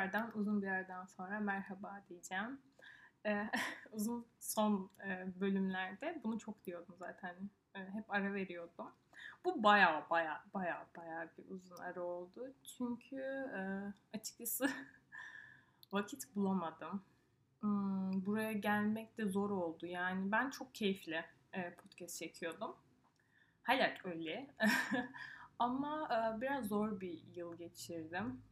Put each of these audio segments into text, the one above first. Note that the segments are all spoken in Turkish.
tekrardan uzun bir yerden sonra merhaba diyeceğim. Ee, uzun son e, bölümlerde bunu çok diyordum zaten. E, hep ara veriyordum. Bu baya baya baya baya bir uzun ara oldu. Çünkü e, açıkçası vakit bulamadım. Hmm, buraya gelmek de zor oldu. Yani ben çok keyifli e, podcast çekiyordum. Hala öyle. Ama e, biraz zor bir yıl geçirdim.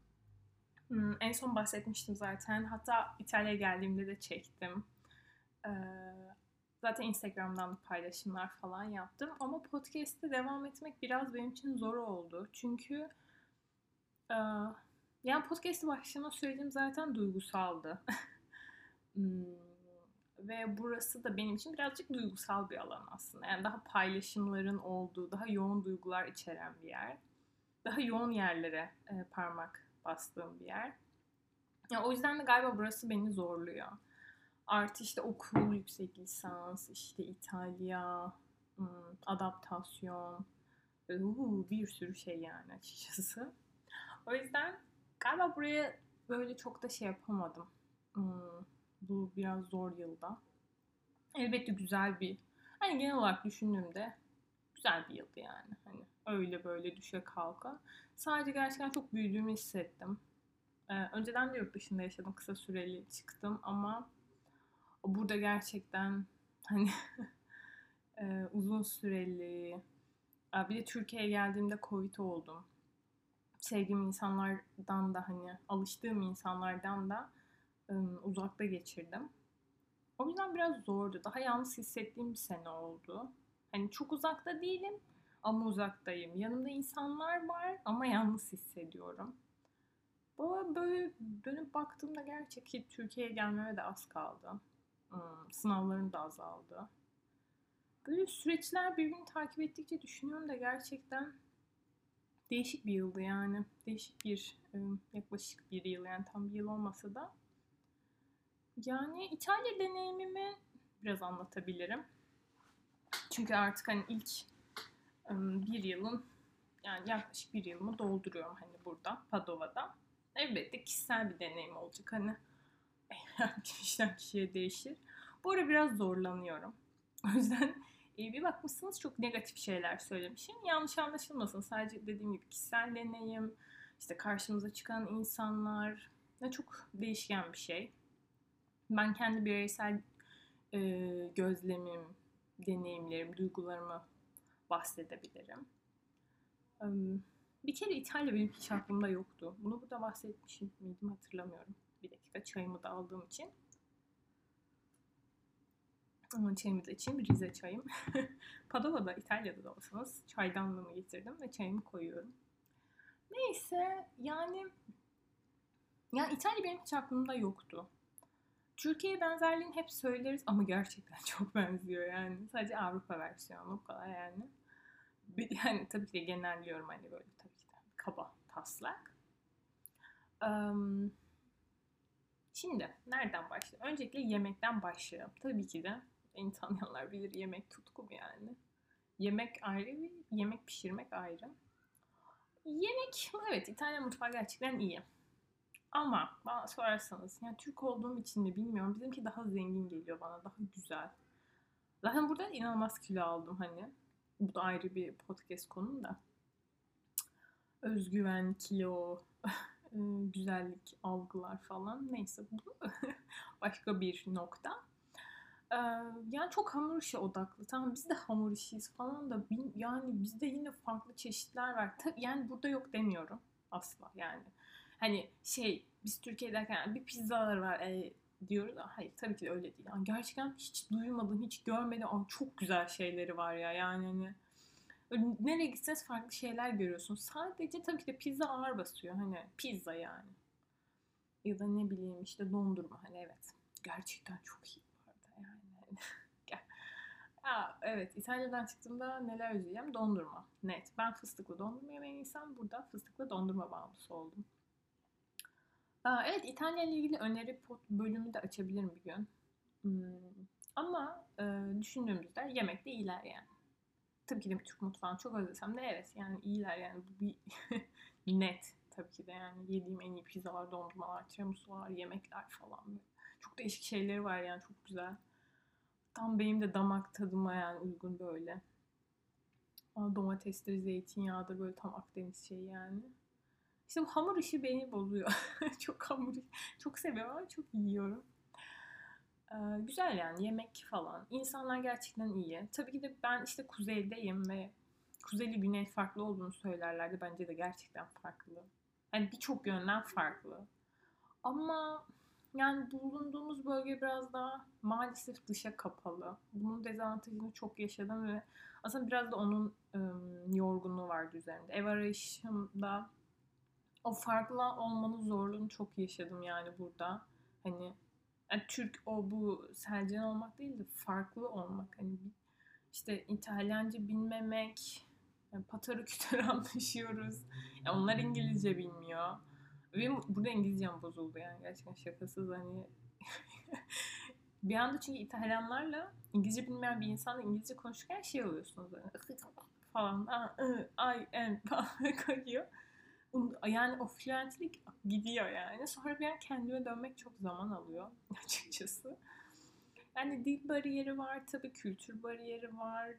Hmm, en son bahsetmiştim zaten. Hatta İtalya'ya geldiğimde de çektim. Ee, zaten Instagram'dan paylaşımlar falan yaptım. Ama podcast'te devam etmek biraz benim için zor oldu. Çünkü e, yani podcast'ı başlama söylediğim zaten duygusaldı. hmm, ve burası da benim için birazcık duygusal bir alan aslında. Yani daha paylaşımların olduğu, daha yoğun duygular içeren bir yer. Daha yoğun yerlere e, parmak bastığım bir yer. Ya o yüzden de galiba burası beni zorluyor. Artı işte okul, yüksek lisans, işte İtalya, adaptasyon, bir sürü şey yani açıkçası. O yüzden galiba buraya böyle çok da şey yapamadım. Bu biraz zor yılda. Elbette güzel bir, hani genel olarak düşündüğümde güzel bir yıldı yani. Hani öyle böyle düşe kalka. Sadece gerçekten çok büyüdüğümü hissettim. Ee, önceden de yurt dışında yaşadım. Kısa süreli çıktım ama burada gerçekten hani e, uzun süreli bir de Türkiye'ye geldiğimde Covid oldum. Sevdiğim insanlardan da hani alıştığım insanlardan da ım, uzakta geçirdim. O yüzden biraz zordu. Daha yalnız hissettiğim bir sene oldu. Hani çok uzakta değilim ama uzaktayım. Yanımda insanlar var ama yalnız hissediyorum. Bu böyle dönüp baktığımda gerçekten Türkiye'ye gelmeme de az kaldı. Hmm, sınavlarım da azaldı. Böyle süreçler birbirini takip ettikçe düşünüyorum da gerçekten değişik bir yıldı yani. Değişik bir yaklaşık bir yıl yani tam bir yıl olmasa da. Yani İtalya deneyimimi biraz anlatabilirim. Çünkü artık hani ilk bir yılın yani yaklaşık bir yılımı dolduruyorum hani burada Padova'da. Elbette kişisel bir deneyim olacak hani kişiden kişiye değişir. Bu ara biraz zorlanıyorum. O yüzden e, bir bakmışsınız çok negatif şeyler söylemişim. Yanlış anlaşılmasın. Sadece dediğim gibi kişisel deneyim, işte karşımıza çıkan insanlar ne çok değişken bir şey. Ben kendi bireysel e, gözlemim, deneyimlerim, duygularımı bahsedebilirim. Bir kere İtalya benim hiç aklımda yoktu. Bunu burada bahsetmişim miydim hatırlamıyorum. Bir dakika çayımı da aldığım için. Ama çayımı da içeyim. Rize çayım. Padova'da, İtalya'da da olsanız çaydanlığımı getirdim ve çayımı koyuyorum. Neyse yani yani İtalya benim hiç aklımda yoktu. Türkiye benzerliğini hep söyleriz ama gerçekten çok benziyor yani. Sadece Avrupa versiyonu o kadar yani. Yani tabii ki de genelliyorum hani böyle tabii ki de kaba taslak. Um, şimdi nereden başlayalım? Öncelikle yemekten başlayalım. Tabii ki de beni tanıyanlar bilir yemek tutkum yani. Yemek ayrı bir, yemek pişirmek ayrı. Yemek, evet İtalyan mutfağı gerçekten iyi. Ama bana sorarsanız yani Türk olduğum için de bilmiyorum. Bizimki daha zengin geliyor bana. Daha güzel. Zaten burada inanılmaz kilo aldım hani. Bu da ayrı bir podcast konu da. Özgüven, kilo, güzellik, algılar falan. Neyse bu başka bir nokta. yani çok hamur işi odaklı. Tamam biz de hamur işiyiz falan da yani bizde yine farklı çeşitler var. yani burada yok demiyorum asla yani Hani şey biz Türkiye'deyken bir pizzalar var e, diyoruz. Hayır tabii ki de öyle değil. Yani gerçekten hiç duymadım, hiç görmedim ama çok güzel şeyleri var ya. Yani hani nereye gitseniz farklı şeyler görüyorsun. Sadece tabii ki de pizza ağır basıyor. Hani pizza yani. Ya da ne bileyim işte dondurma. Hani evet. Gerçekten çok iyi bu arada yani. Aa, evet İtalya'dan çıktığımda neler özleyeceğim? Dondurma. Net. Ben fıstıklı dondurma yemeyen insan burada fıstıklı dondurma bağımlısı oldum. Evet İtalya ile ilgili öneri bölümü de açabilirim bir gün. Hmm. Ama e, düşündüğümüzde yemekte iyiler yani. Tabii ki de Türk mutfağını çok özlesem de evet yani iyiler yani bu bir net tabii ki de yani yediğim en iyi pizzalar, dondurmalar, tiramisular, yemekler falan. Çok değişik şeyleri var yani çok güzel. Tam benim de damak tadıma yani uygun böyle. Ama domatesleri, zeytinyağıdır böyle tam Akdeniz şeyi yani. İşte bu hamur işi beni bozuyor. çok hamur, çok seviyorum ama çok yiyorum. Ee, güzel yani yemek falan. İnsanlar gerçekten iyi. Tabii ki de ben işte kuzeydeyim ve kuzeyli güney farklı olduğunu söylerlerdi. Bence de gerçekten farklı. Yani birçok yönden farklı. Ama yani bulunduğumuz bölge biraz daha maalesef dışa kapalı. Bunun dezavantajını çok yaşadım ve aslında biraz da onun ım, yorgunluğu vardı üzerimde. Ev arayışımda o farklı olmanın zorluğunu çok yaşadım yani burada. Hani yani Türk o bu Selcan olmak değil de farklı olmak. Hani işte İtalyanca bilmemek, yani patara kütür anlaşıyoruz. Yani onlar İngilizce bilmiyor. Benim burada İngilizcem bozuldu yani gerçekten şakasız hani. bir anda çünkü İtalyanlarla İngilizce bilmeyen bir insanla İngilizce konuşurken şey oluyorsunuz hani falan ay en falan koyuyor. Yani o fluentlik gidiyor yani. Sonra bir an kendime dönmek çok zaman alıyor açıkçası. Yani dil bariyeri var tabii, kültür bariyeri var.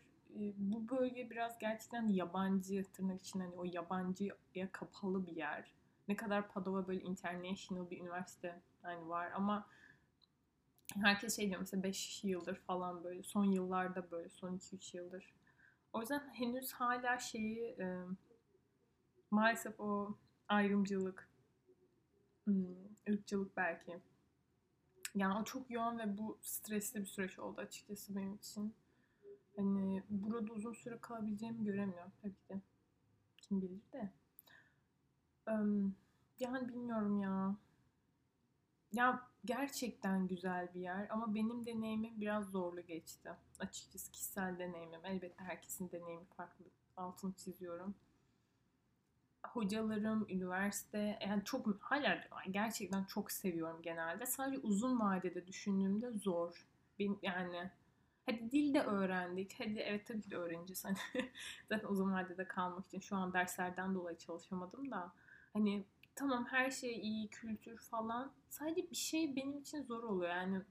Bu bölge biraz gerçekten yabancı tırnak için hani o yabancıya kapalı bir yer. Ne kadar Padova böyle international bir üniversite yani var ama herkes şey diyor mesela 5 yıldır falan böyle son yıllarda böyle son 2-3 yıldır. O yüzden henüz hala şeyi maalesef o ayrımcılık, hmm, ırkçılık belki. Yani o çok yoğun ve bu stresli bir süreç oldu açıkçası benim için. Hani burada uzun süre kalabileceğimi göremiyorum tabii ki. Kim bilir de. Yani bilmiyorum ya. Ya gerçekten güzel bir yer ama benim deneyimim biraz zorlu geçti. Açıkçası kişisel deneyimim. Elbette herkesin deneyimi farklı. Altını çiziyorum. Hocalarım, üniversite yani çok hala gerçekten çok seviyorum genelde. Sadece uzun vadede düşündüğümde zor. Benim, yani hadi dil de öğrendik. Hadi evet tabii ki de öğreneceğiz. Hani zaten uzun vadede kalmak için şu an derslerden dolayı çalışamadım da Hani tamam her şey iyi, kültür falan. Sadece bir şey benim için zor oluyor. Yani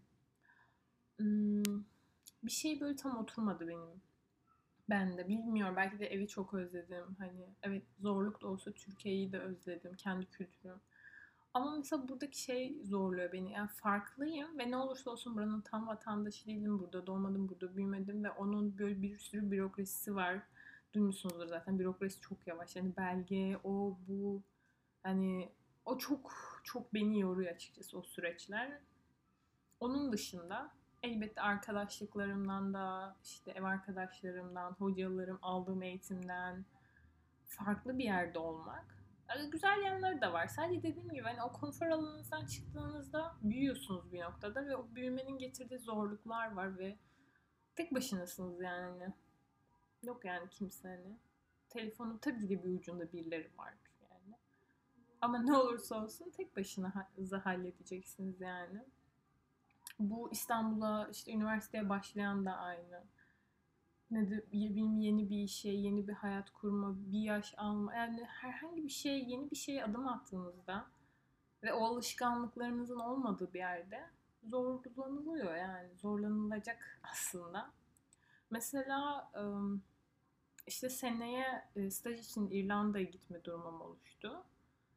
bir şey böyle tam oturmadı benim. Ben de bilmiyorum. Belki de evi çok özledim. Hani evet zorluk da olsa Türkiye'yi de özledim. Kendi kültürüm. Ama mesela buradaki şey zorluyor beni. Yani farklıyım ve ne olursa olsun buranın tam vatandaşı değilim. Burada doğmadım, burada büyümedim ve onun böyle bir sürü bürokrasisi var. Duymuşsunuzdur zaten. Bürokrasi çok yavaş. Yani belge, o, bu Hani o çok çok beni yoruyor açıkçası o süreçler. Onun dışında elbette arkadaşlıklarımdan da işte ev arkadaşlarımdan, hocalarım, aldığım eğitimden farklı bir yerde olmak. Yani güzel yanları da var. Sadece dediğim gibi hani o konfor alanınızdan çıktığınızda büyüyorsunuz bir noktada ve o büyümenin getirdiği zorluklar var ve tek başınasınız yani. Yok yani kimse hani. Telefonun tabii ki de bir ucunda birileri var. Ama ne olursa olsun tek başına halledeceksiniz yani. Bu İstanbul'a işte üniversiteye başlayan da aynı. Ne de benim yeni bir işe, yeni bir hayat kurma, bir yaş alma. Yani herhangi bir şey, yeni bir şeye adım attığınızda ve o alışkanlıklarınızın olmadığı bir yerde zorlanılıyor yani. Zorlanılacak aslında. Mesela işte seneye staj için İrlanda'ya gitme durumum oluştu.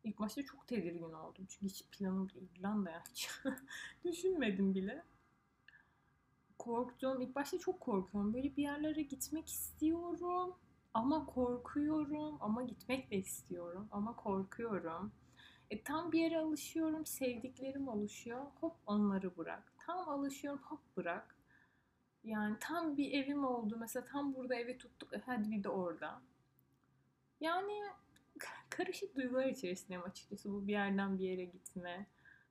İlk başta çok tedirgin oldum. Çünkü hiç planım İrlanda'ya hiç düşünmedim bile. Korktum. İlk başta çok korkuyorum. Böyle bir yerlere gitmek istiyorum. Ama korkuyorum. Ama gitmek de istiyorum. Ama korkuyorum. E, tam bir yere alışıyorum. Sevdiklerim oluşuyor. Hop onları bırak. Tam alışıyorum. Hop bırak. Yani tam bir evim oldu. Mesela tam burada evi tuttuk. E, hadi bir de orada. Yani karışık duygular içerisindeyim açıkçası. Bu bir yerden bir yere gitme,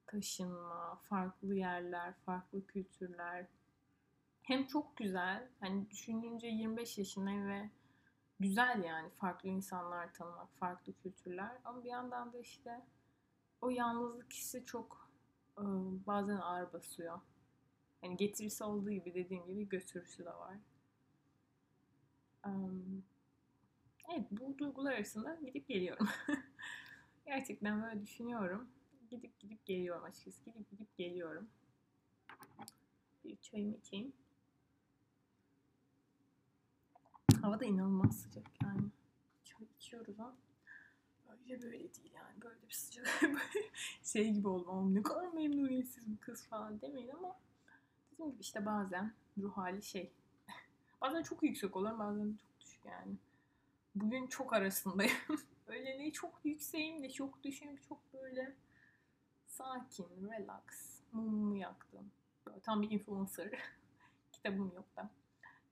taşınma, farklı yerler, farklı kültürler. Hem çok güzel, hani düşününce 25 yaşındayım ve güzel yani farklı insanlar tanımak, farklı kültürler. Ama bir yandan da işte o yalnızlık hissi çok ıı, bazen ağır basıyor. Hani getirisi olduğu gibi dediğim gibi götürüsü de var. Evet bu duygular arasında gidip geliyorum. Gerçekten böyle düşünüyorum. Gidip gidip geliyorum açıkçası. Gidip gidip geliyorum. Bir çayımı içeyim. Hava da inanılmaz sıcak yani. Çay içiyoruz ama böyle böyle değil yani. Böyle bir sıcak şey gibi oldum. Ama ne kadar memnuniyetsiz bir kız falan demeyin ama dediğim gibi işte bazen ruh hali şey. bazen çok yüksek olur bazen çok düşük yani. Bugün çok arasındayım. öyle ne çok yükseğim ne çok düşüğüm. Çok böyle sakin, relax. Mumumu yaktım. Böyle tam bir influencer. Kitabım yok da.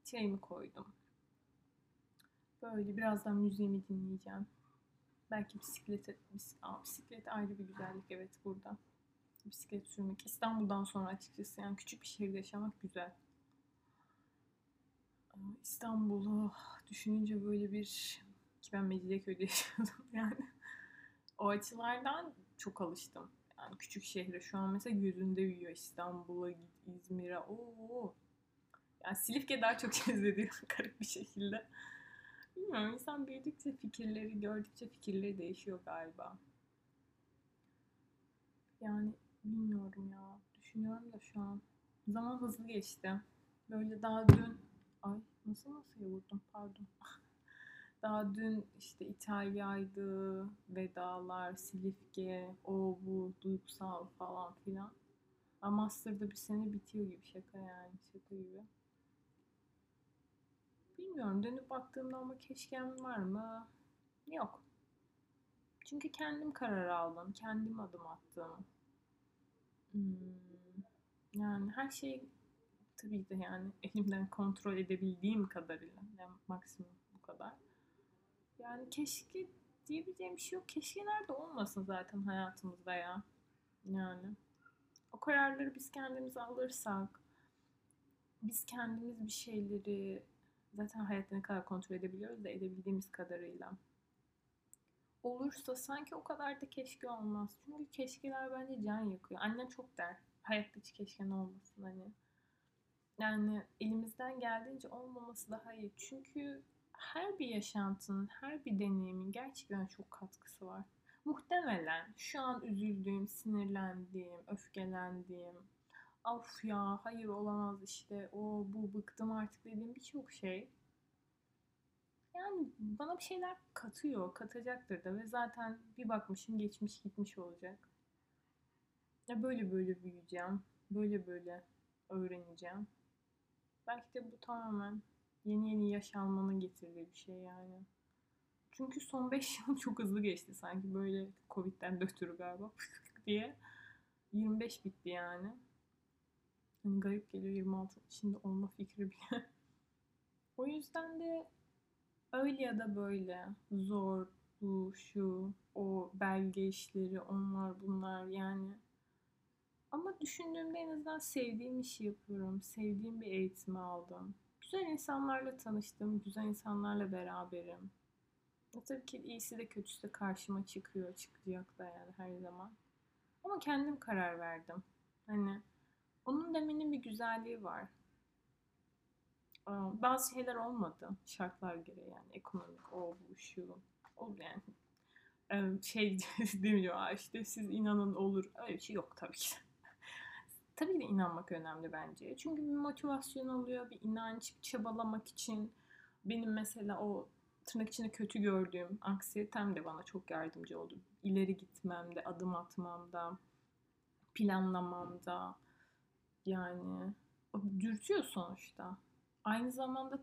Çayımı koydum. Böyle birazdan müziğimi dinleyeceğim. Belki bisiklete, bis, aa, bisiklet ayrı bir güzellik evet burada. Bisiklet sürmek. İstanbul'dan sonra açıkçası yani küçük bir şehirde yaşamak güzel. İstanbul'u düşününce böyle bir ki ben Mecidiyeköy'de yaşıyordum yani. O açılardan çok alıştım. Yani küçük şehre şu an mesela gözünde büyüyor. İstanbul'a İzmir'e. Oo. Yani Silifke daha çok cezbediyor garip bir şekilde. Bilmiyorum insan büyüdükçe fikirleri, gördükçe fikirleri değişiyor galiba. Yani bilmiyorum ya. Düşünüyorum da şu an. Zaman hızlı geçti. Böyle daha dün... Ay nasıl nasıl vurdum pardon. daha dün işte İtalya'ydı, vedalar, Silifke, o bu, duygusal falan filan. Ama Master'da bir sene bitiyor gibi şaka yani şaka gibi. Bilmiyorum dönüp baktığımda ama keşkem var mı? Yok. Çünkü kendim karar aldım. Kendim adım attım. Hmm. Yani her şey tabii de yani elimden kontrol edebildiğim kadarıyla. Yani maksimum bu kadar. Yani keşke diyebileceğim bir şey yok. Keşkeler de olmasın zaten hayatımızda ya. Yani. O kararları biz kendimiz alırsak, biz kendimiz bir şeyleri zaten hayatta ne kadar kontrol edebiliyoruz da edebildiğimiz kadarıyla. Olursa sanki o kadar da keşke olmaz. Çünkü keşkeler bence can yakıyor. Annem çok der. Hayatta hiç keşken olmasın hani. Yani elimizden geldiğince olmaması daha iyi. Çünkü her bir yaşantının, her bir deneyimin gerçekten çok katkısı var. Muhtemelen şu an üzüldüğüm, sinirlendiğim, öfkelendiğim, of ya hayır olamaz işte o bu bıktım artık dediğim birçok şey yani bana bir şeyler katıyor, katacaktır da ve zaten bir bakmışım geçmiş gitmiş olacak. Ya böyle böyle büyüyeceğim, böyle böyle öğreneceğim. Belki de bu tamamen yeni yeni yaş almanın getirdiği bir şey yani. Çünkü son 5 yıl çok hızlı geçti sanki böyle Covid'den ötürü galiba diye. 25 bitti yani. Hani garip geliyor 26 içinde olma fikri bile. o yüzden de öyle ya da böyle zor, bu, şu, o belge işleri, onlar bunlar yani. Ama düşündüğümde en azından sevdiğim işi yapıyorum. Sevdiğim bir eğitimi aldım. Güzel insanlarla tanıştım. Güzel insanlarla beraberim. E tabii ki iyisi de kötüsü de karşıma çıkıyor. Çıkacak da yani her zaman. Ama kendim karar verdim. Hani onun demenin bir güzelliği var. Bazı şeyler olmadı şartlar gereği yani ekonomik o bu şu o yani şey demiyor işte siz inanın olur öyle bir şey yok tabii ki. Tabii de inanmak önemli bence. Çünkü bir motivasyon oluyor, bir inanç, bir çabalamak için. Benim mesela o tırnak içinde kötü gördüğüm anksiyetem de bana çok yardımcı oldu. İleri gitmemde, adım atmamda, planlamamda, yani dürtüyor sonuçta. Aynı zamanda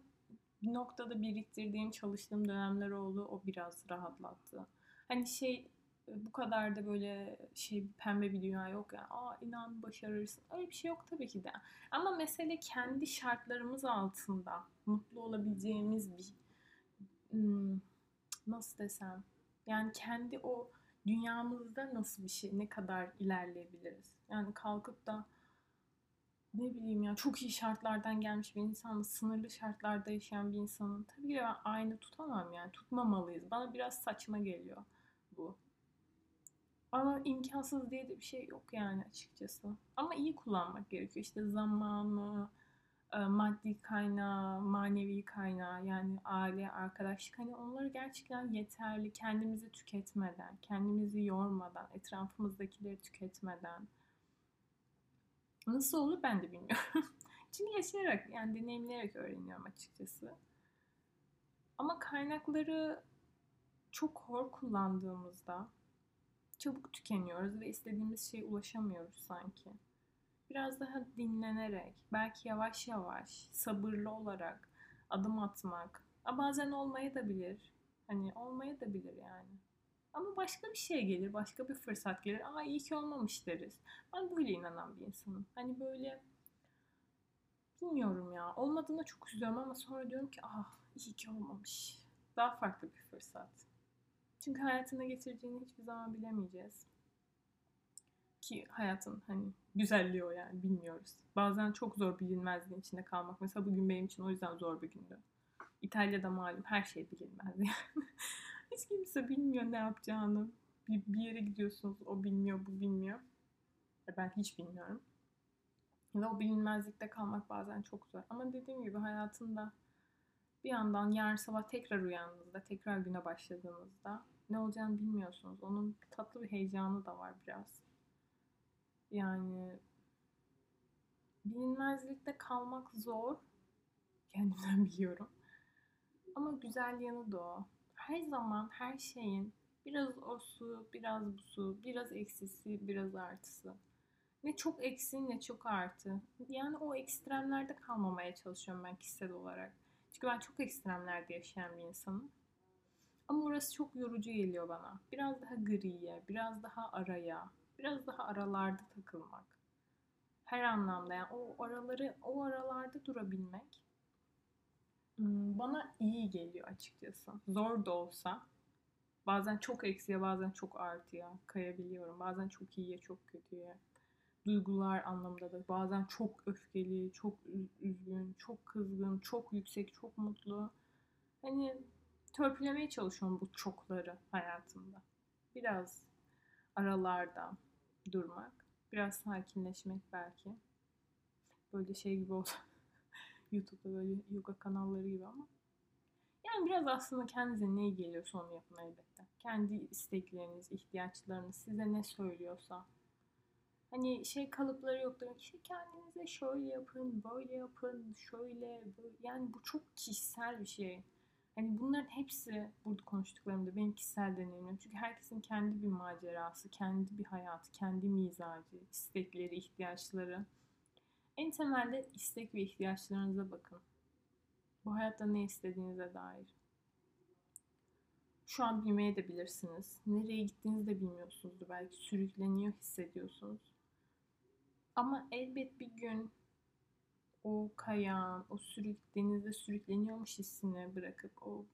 bir noktada biriktirdiğim, çalıştığım dönemler oldu. O biraz rahatlattı. Hani şey bu kadar da böyle şey pembe bir dünya yok ya. Yani. Aa inan başarırsın. Öyle bir şey yok tabii ki de. Ama mesele kendi şartlarımız altında mutlu olabileceğimiz bir hmm, nasıl desem yani kendi o dünyamızda nasıl bir şey ne kadar ilerleyebiliriz. Yani kalkıp da ne bileyim ya çok iyi şartlardan gelmiş bir insanla sınırlı şartlarda yaşayan bir insanın tabii ki ben aynı tutamam yani tutmamalıyız. Bana biraz saçma geliyor bu. Ama imkansız diye de bir şey yok yani açıkçası. Ama iyi kullanmak gerekiyor. İşte zamanı, e, maddi kaynağı, manevi kaynağı yani aile, arkadaşlık hani onları gerçekten yeterli kendimizi tüketmeden, kendimizi yormadan, etrafımızdakileri tüketmeden nasıl olur ben de bilmiyorum. Çünkü yaşayarak yani deneyimleyerek öğreniyorum açıkçası. Ama kaynakları çok hor kullandığımızda çabuk tükeniyoruz ve istediğimiz şeye ulaşamıyoruz sanki. Biraz daha dinlenerek, belki yavaş yavaş, sabırlı olarak adım atmak. A bazen olmaya da bilir. Hani olmaya da bilir yani. Ama başka bir şey gelir, başka bir fırsat gelir. Aa iyi ki olmamış deriz. Ben böyle inanan bir insanım. Hani böyle bilmiyorum ya. Olmadığına çok üzülüyorum ama sonra diyorum ki ah iyi ki olmamış. Daha farklı bir fırsat. Çünkü hayatına getireceğini hiçbir zaman bilemeyeceğiz. Ki hayatın hani güzelliği o yani bilmiyoruz. Bazen çok zor bilinmezliğin içinde kalmak. Mesela bugün benim için o yüzden zor bir gündü. İtalya'da malum her şey bilinmez yani. Hiç kimse bilmiyor ne yapacağını. Bir, bir yere gidiyorsunuz o bilmiyor bu bilmiyor. Ben hiç bilmiyorum. Ve o bilinmezlikte kalmak bazen çok zor. Ama dediğim gibi hayatında bir yandan yarın sabah tekrar uyandığınızda, tekrar güne başladığınızda ne olacağını bilmiyorsunuz. Onun tatlı bir heyecanı da var biraz. Yani bilinmezlikte kalmak zor. Kendimden biliyorum. Ama güzel yanı da o. Her zaman her şeyin biraz o su, biraz bu su, biraz eksisi, biraz artısı. Ne çok eksi ne çok artı. Yani o ekstremlerde kalmamaya çalışıyorum ben kişisel olarak. Çünkü ben çok ekstremlerde yaşayan bir insanım. Ama orası çok yorucu geliyor bana. Biraz daha griye, biraz daha araya, biraz daha aralarda takılmak. Her anlamda yani o araları, o aralarda durabilmek hmm, bana iyi geliyor açıkçası. Zor da olsa bazen çok eksiye bazen çok artıya kayabiliyorum. Bazen çok iyiye çok kötüye. Duygular anlamında da bazen çok öfkeli, çok üzgün, çok kızgın, çok yüksek, çok mutlu. Hani törpülemeye çalışıyorum bu çokları hayatımda. Biraz aralarda durmak, biraz sakinleşmek belki. Böyle şey gibi oldu. YouTube'da böyle yoga kanalları gibi ama. Yani biraz aslında kendinize ne geliyorsa onu yapın elbette. Kendi istekleriniz, ihtiyaçlarınız size ne söylüyorsa. Hani şey kalıpları yoktur. İşte kendinize şöyle yapın, böyle yapın, şöyle, böyle. Yani bu çok kişisel bir şey. Hani bunların hepsi burada konuştuklarımda benim kişisel deneyimim. Çünkü herkesin kendi bir macerası, kendi bir hayatı, kendi mizacı, istekleri, ihtiyaçları. En temelde istek ve ihtiyaçlarınıza bakın. Bu hayatta ne istediğinize dair. Şu an bilmeye de bilirsiniz. Nereye gittiğinizi de bilmiyorsunuzdur. Belki sürükleniyor hissediyorsunuz. Ama elbet bir gün o kayağın, o sürük, denizde sürükleniyormuş hissini bırakıp o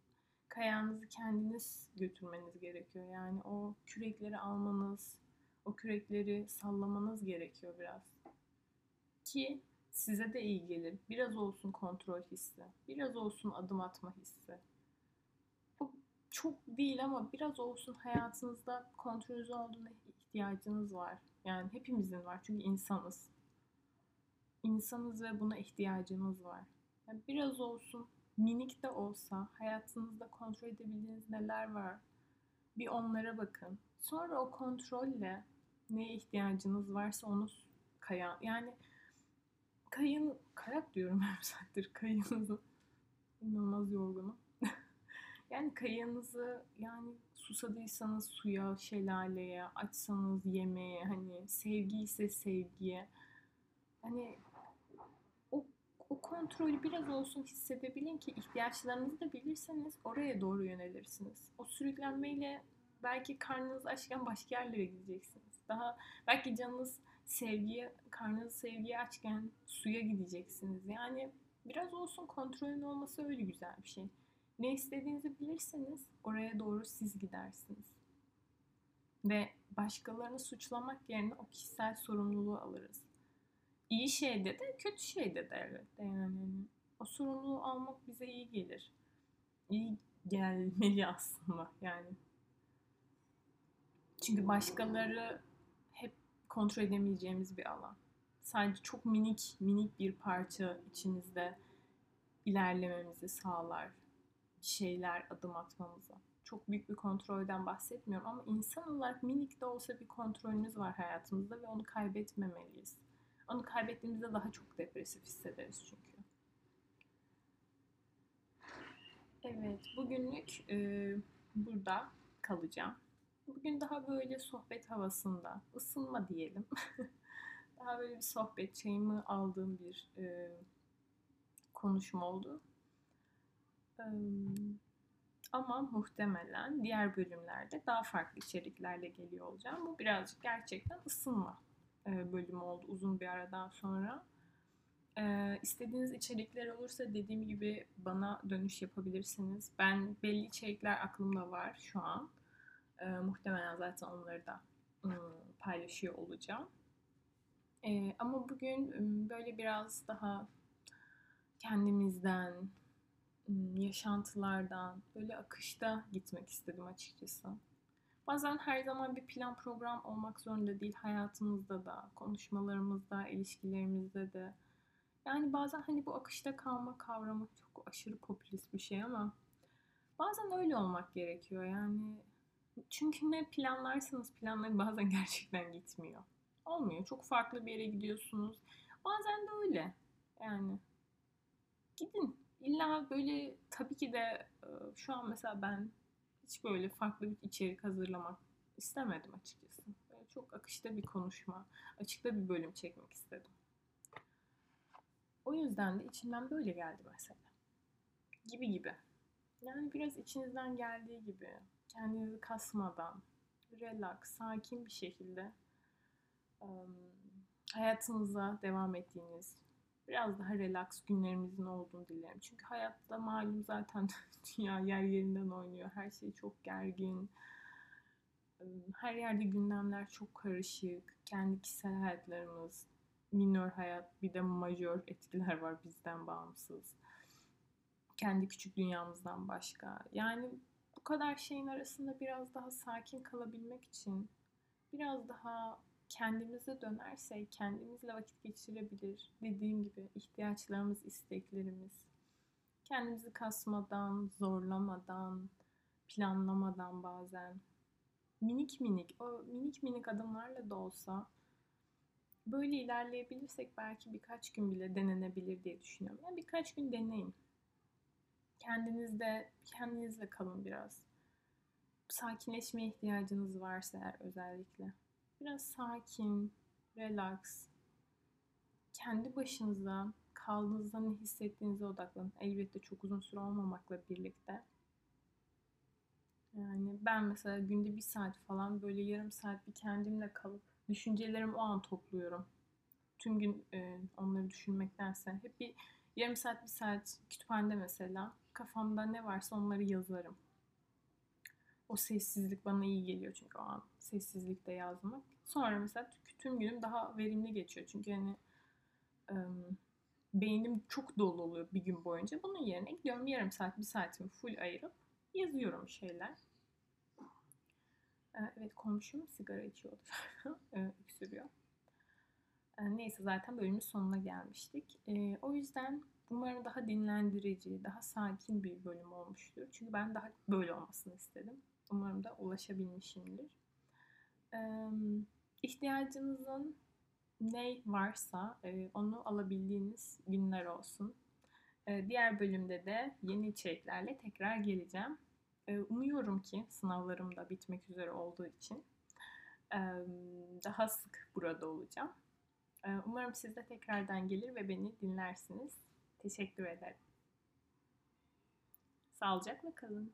kayağınızı kendiniz götürmeniz gerekiyor. Yani o kürekleri almanız, o kürekleri sallamanız gerekiyor biraz. Ki size de iyi gelir. Biraz olsun kontrol hissi, biraz olsun adım atma hissi. Bu çok değil ama biraz olsun hayatınızda kontrolünüz olduğuna ihtiyacınız var. Yani hepimizin var çünkü insanız insanız ve buna ihtiyacımız var. Yani biraz olsun, minik de olsa hayatınızda kontrol edebildiğiniz neler var? Bir onlara bakın. Sonra o kontrolle neye ihtiyacınız varsa onu kayan yani kayın kayak diyorum her saattir kayınızı inanılmaz yorgunum. yani kayınızı yani susadıysanız suya, şelaleye, açsanız yemeğe, hani sevgi ise sevgiye. Hani o kontrolü biraz olsun hissedebilin ki ihtiyaçlarınızı da bilirseniz oraya doğru yönelirsiniz. O sürüklenmeyle belki karnınız açken başka yerlere gideceksiniz. Daha belki canınız sevgiye, karnınız sevgiye açken suya gideceksiniz. Yani biraz olsun kontrolün olması öyle güzel bir şey. Ne istediğinizi bilirseniz oraya doğru siz gidersiniz. Ve başkalarını suçlamak yerine o kişisel sorumluluğu alırız iyi şeyde de kötü şeyde de elbette yani. O sorumluluğu almak bize iyi gelir. İyi gelmeli aslında yani. Çünkü başkaları hep kontrol edemeyeceğimiz bir alan. sadece çok minik minik bir parça içimizde ilerlememizi sağlar. Şeyler adım atmamızı. Çok büyük bir kontrolden bahsetmiyorum ama insan olarak minik de olsa bir kontrolümüz var hayatımızda ve onu kaybetmemeliyiz. Onu kaybettiğimizde daha çok depresif hissederiz çünkü. Evet, bugünlük e, burada kalacağım. Bugün daha böyle sohbet havasında, ısınma diyelim. daha böyle bir sohbet, çayımı aldığım bir e, konuşma oldu. E, ama muhtemelen diğer bölümlerde daha farklı içeriklerle geliyor olacağım. Bu birazcık gerçekten ısınma e, bölümü oldu uzun bir aradan sonra. E, istediğiniz içerikler olursa dediğim gibi bana dönüş yapabilirsiniz. Ben belli içerikler aklımda var şu an. E, muhtemelen zaten onları da ım, paylaşıyor olacağım. E, ama bugün ım, böyle biraz daha kendimizden, ım, yaşantılardan, böyle akışta gitmek istedim açıkçası. Bazen her zaman bir plan program olmak zorunda değil hayatımızda da, konuşmalarımızda, ilişkilerimizde de. Yani bazen hani bu akışta kalma kavramı çok aşırı popülist bir şey ama bazen öyle olmak gerekiyor yani. Çünkü ne planlarsanız planlar bazen gerçekten gitmiyor. Olmuyor. Çok farklı bir yere gidiyorsunuz. Bazen de öyle. Yani gidin. İlla böyle tabii ki de şu an mesela ben hiç böyle farklı bir içerik hazırlamak istemedim açıkçası. Böyle çok akışta bir konuşma, açıkta bir bölüm çekmek istedim. O yüzden de içimden böyle geldi mesela. Gibi gibi. Yani biraz içinizden geldiği gibi, kendinizi kasmadan, relax, sakin bir şekilde hayatınıza devam ettiğiniz, biraz daha relax günlerimizin olduğunu dilerim. Çünkü hayatta malum zaten dünya yer yerinden oynuyor. Her şey çok gergin. Her yerde gündemler çok karışık. Kendi kişisel hayatlarımız, minör hayat, bir de majör etkiler var bizden bağımsız. Kendi küçük dünyamızdan başka. Yani bu kadar şeyin arasında biraz daha sakin kalabilmek için biraz daha kendimize dönersek kendimizle vakit geçirebilir. Dediğim gibi ihtiyaçlarımız, isteklerimiz. Kendimizi kasmadan, zorlamadan, planlamadan bazen minik minik, o minik minik adımlarla da olsa böyle ilerleyebilirsek belki birkaç gün bile denenebilir diye düşünüyorum. Yani birkaç gün deneyin. Kendinizde, kendinizle kalın biraz. Sakinleşmeye ihtiyacınız varsa eğer özellikle. Biraz sakin, relax, kendi başınıza kaldığınızda ne hissettiğinize odaklanın. Elbette çok uzun süre olmamakla birlikte. Yani ben mesela günde bir saat falan böyle yarım saat bir kendimle kalıp düşüncelerimi o an topluyorum. Tüm gün e, onları düşünmektense hep bir yarım saat bir saat kütüphanede mesela kafamda ne varsa onları yazarım. O sessizlik bana iyi geliyor çünkü o an sessizlikte yazmak. Sonra mesela tüm günüm daha verimli geçiyor. Çünkü hani ım, beynim çok dolu oluyor bir gün boyunca. Bunun yerine gidiyorum yarım saat, bir saatimi full ayırıp yazıyorum şeyler. Evet komşum sigara içiyordu. Öksürüyor. Neyse zaten bölümün sonuna gelmiştik. O yüzden umarım daha dinlendirici, daha sakin bir bölüm olmuştur. Çünkü ben daha böyle olmasını istedim. Umarım da ulaşabilmişimdir. İhtiyacınızın ne varsa onu alabildiğiniz günler olsun. Diğer bölümde de yeni içeriklerle tekrar geleceğim. Umuyorum ki sınavlarım da bitmek üzere olduğu için daha sık burada olacağım. Umarım siz de tekrardan gelir ve beni dinlersiniz. Teşekkür ederim. Sağlıcakla kalın.